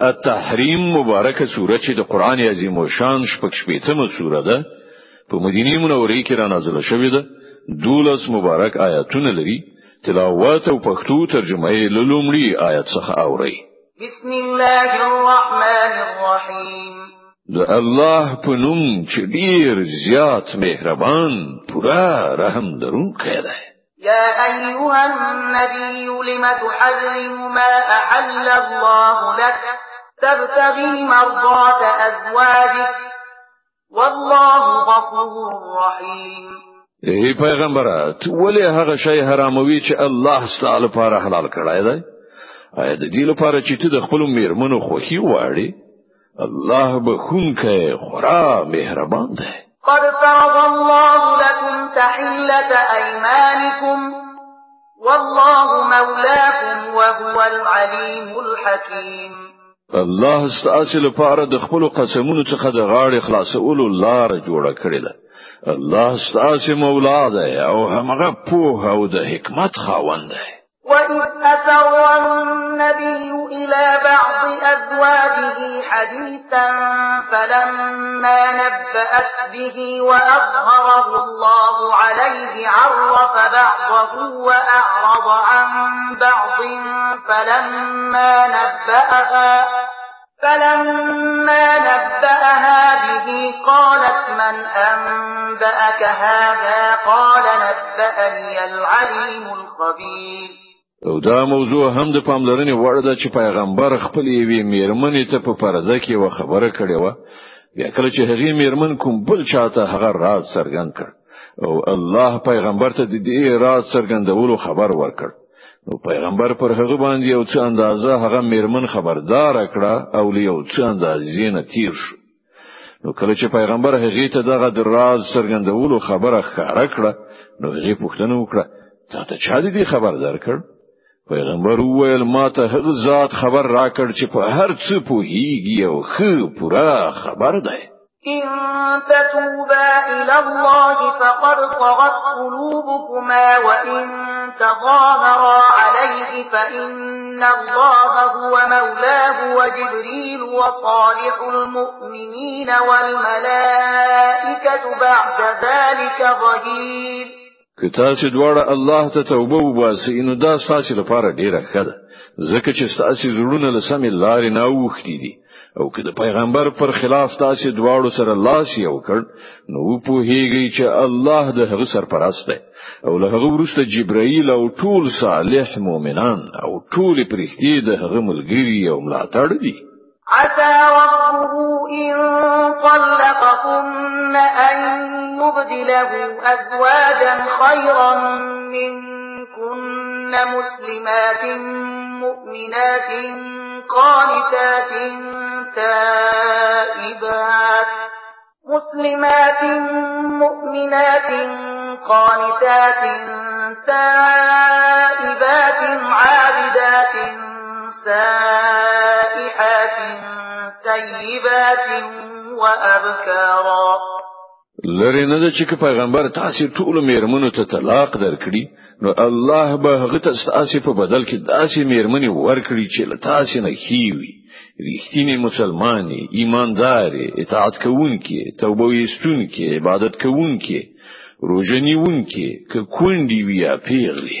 التحریم مبارکه سوره چې د قران عظیم الشان شپږ شپېتمه سوره ده په مدینه منوره کې را نازله شوې ده. دولس مبارک آیاتونه لري. تلاوت او پښتو ترجمه یې لومړی آیت څخه اوري بسم الله الرحمن الرحیم. د الله په نوم چې ډیر زیات مهربان پورا رحم درونکی دی يا أيها النبي لم تحرم ما أحل الله لك؟ تبتغي مرضات أزواجك. والله غفور رحيم. ای پیغمبره ته ولې هغه شی حراموي چې الله ستاسو لپاره حلال کړی دی؟ آیا د دې لپاره چې ته د خپل میرمنو خوښي واړې الله به خونکه خورا مهربان دی. قد فرض الله أيمانكم والله مولاكم وهو العليم الحكيم. الله ستاسو لپاره د خپل قسمونو څخه د غاړې خلاصولو لار جوړه کړې ده. الله ستاسو مولا دی او هغه پوه او د حکمت خاوند دی. وإذ أسر النبي إلى بعض أزواجه حديثا فلما نبأت به وأظهره الله عليه عرف بعضه وأعرض عن بعض فلما نبأها فلما نبأها به قالت من أنبأك هذا؟ قال نبأني العليم الخبير. او دا موضوع هم د پاملرنې وړ ده چې پیغمبر خپل یوې میرمنې ته په پرده کې و خبره کړې و بیا کله چې هغه میرمن کوم بل چاته هغه راز څرګند کړ او الله پیغمبر ته د دې راز څرګندولو خبر ورکړ. نو پیغمبر پر هغه باندې یو څه اندازه هغه میرمن خبردار کړه او یو څه اندازې نه تیر شو. نو کله چې پیغمبر هغه ته دغه راز څرګندولو خبره ښکارا کړه نو هغه پوښتنه وکړه تا ته چا دې خبر درکړ پیغمبر وویل ما ته هغه ذات خبر راکړ چې په هر څه پوهیږي او ښه پوره خبر ده إن تتوبا إلى الله فقد صغت قلوبكما وإن تظاهرا عليه فإن الله هو مولاه وجبريل وصالح المؤمنين والملائكة بعد ذلك ظهير. که تاسو دواړه الله ته توبه وباسئ نو دا تاسو لپاره ډیره ښه ده. ځکه چې تاسو زړونه له سمې لارې نه وښتي دي. او که د پیغمبر پر خلاف تاسو دواړو سره لاس یو کړ نو پوهیږي چې الله د هغه سرپرست دی. او له هغه وروسته جبرائیل او ټول صالح مؤمنان او ټول پرښتې د هغه ملګری او ملاتړ دي. عسى ربه إن طلقكن أن يبدله أزواجا خيرا منكن مسلمات مؤمنات قانتات تائبات مسلمات مؤمنات قانتات تائبات عابدات سائحات طيبات وأبكارا. لری نه چې پیغمبر تاسو ټول میرمنو ته طلاق درکړي نو الله به هغه تاسو په بدل کې داسې میرمنې ورکړي چې له تاسو نه هیوي ریښتینی مسلمانې ایماندارې اطاعت کوونکې توبه ویستونکې عبادت کوونکې روزنیونکې که کونډي ویا پیغلي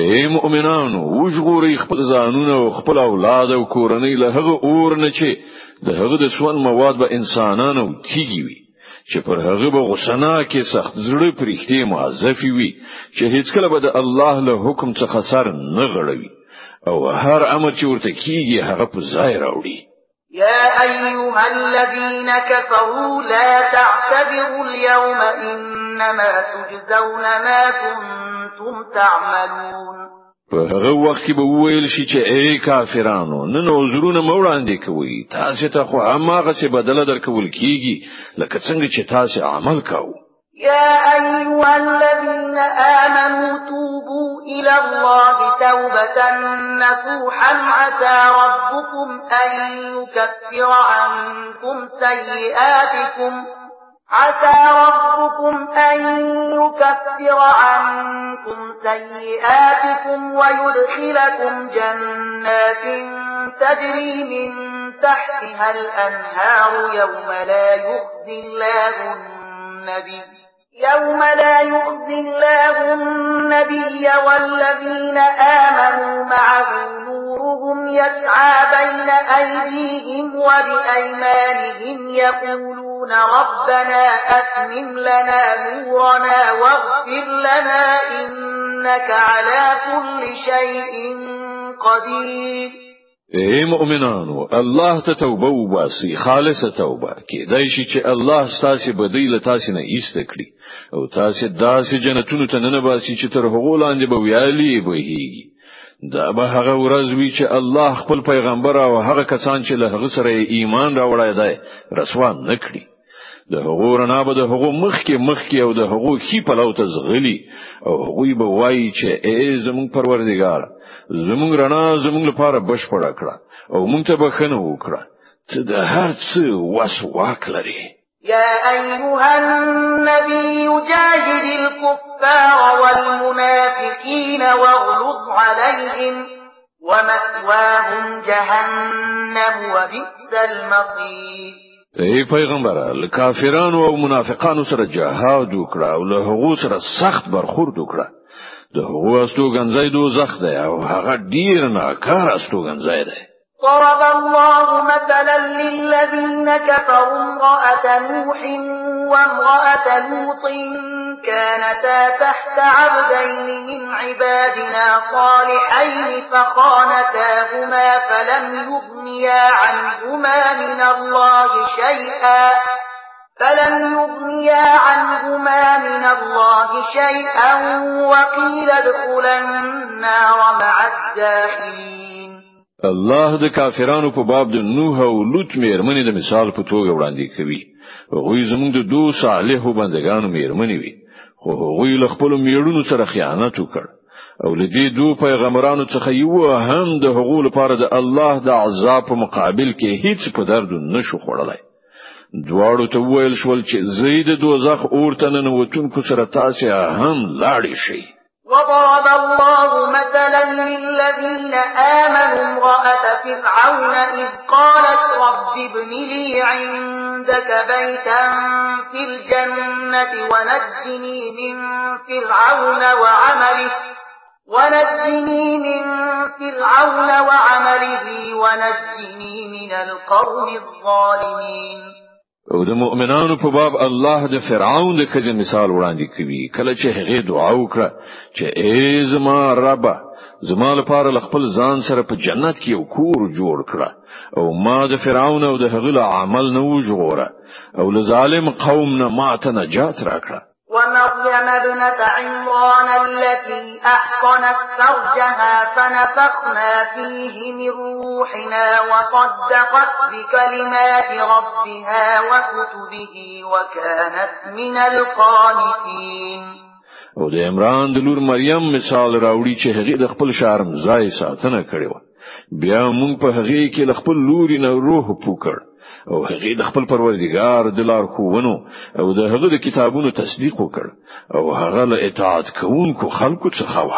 اے مؤمنانو وژغوري خپل ځانونه او خپل اولاد او کورنۍ له هغه اور نه چې د هغه د سون مواد به انسانانو تیږي وي. چې پر هغه به غسنا کې سخت زړه پرېختي معذفي وي چې هیڅ کله به د الله له حکم څخه سر نه غړوي. او هر امر چې ورته کیږي هغه په ځای راوړي يا أيها الذين كفروا لا تعتبروا اليوم إنما تجزون ما كنتم تعملون. په هغه وخت کې به وویل شي چې اے کافرانو نن عذرونه موړاندې کوي تاسو ته خو هغه څه بدله درکول کیږي لکه څنګه چې تاسو عمل کاوه. يا أيها الذين آمنوا توبوا إلى الله توبة نصوحا. عسى ربكم أن يكفر عنكم سيئاتكم. عسى ربكم أن يكفر عنكم سيئاتكم ويدخلكم جنات تجري من تحتها الأنهار يوم لا يخزي الله النبي. يوم لا يخزي الله النبي والذين آمنوا معه نورهم يسعى بين أيديهم وبأيمانهم يقولون ربنا أتمم لنا نورنا واغفر لنا إنك على كل شيء قدير اے مؤمنانو الله ته توبه وباسي خالصه توبه. کېدای شي چې الله ستاسو بدیل تاسو نه ایست کړي. او تاسو داسې جنتونو ته نه باسي چې تر هغه لاندې به ویالي بهيږي دا به هغه ورځ وي چې الله خپل پیغمبر او هغه کسان چې له هغه سره ایمان راوړای دی رسوا نکړي د هغو رڼا به د هغو مخ کې مخ کې او د هغو خې په لو ته زغلی او هغوی به وایي چې ای زمون پروردگار زمون رڼا زمون لپاره بشپړه کړه او مونږ ته بخنه وکړه. ته د هر څه وس واک لري يا أيها النبي جاهد الكفار والمنافقين واغلظ عليهم ومأواهم جهنم وبئس المصير ای پیغمبر کافرانو او منافقانو سره جهاد وکړه او له هغو سره سخت برخورد وکړه. د هغو استوګنځای دوزخ دی او هغه ډیر ناکار استوګنځای دی. ضرب الله مثلا للذين كفروا امرأة نوح وامرأة لوط كانتا تحت عبدين من عبادنا صالحين فخانتاهما فلم يغنيا عنهما من الله شيئا فلم يغنيا عنهما من الله شيئا وقيل ادخلا النار مع الداخلين. الله د کافرانو په باب د نوح أو لوط مېرمنې د مثال په توګه وړاندې کوي. غوی زموږ د دوه صالحو بندگانو مېرمنې وي. خو هغوی له خپل میړونو سره خیانت وکړ. او لدې دوه پیغمبرانو څخه یو هم د حقوق لپاره د الله د عذاب په مقابل کې هیڅ په درد نشو خوړلای دواړو ته ویل شول چې زید دوزخ اورته نه وتونکو سره تاسو هم لاړی شي وضرب الله مثلا للذين آمنوا امرأة فرعون إذ قالت رب ابن لي عندك بيتا في الجنة ونجني من فرعون وعمله ونجني من فرعون وعمله ونجني من القوم الظالمين. او د مؤمنانو په باب الله د فرعون د کجن مثال وړاندې کوي. کله چې هغه دعا وکړه چې ای زما رب زما لپاره خپل ځان سره په جنت کې یو کور جوړ کړه او ما د فرعون او د هغه عمل نه وژغوره او له ظالم قوم نه ما ته نجات راکړه ومريم ابنة عمران التي أحصنت فرجها فنفخنا فيه من روحنا وصدقت بكلمات ربها وكتبه وكانت من القانتين. أو د عمران د لور مریم مثال راوړي چې هغه د خپل شرم ځای ساتنه کړې و بیا مونږ په هغه کې خپل لوري نه روح پوکړ او هغه د خپل پروردګار د لار خوونو او د هغه د کتابونو تصدیق وکړ او هغه له اطاعت کوونکو خلکو څخه و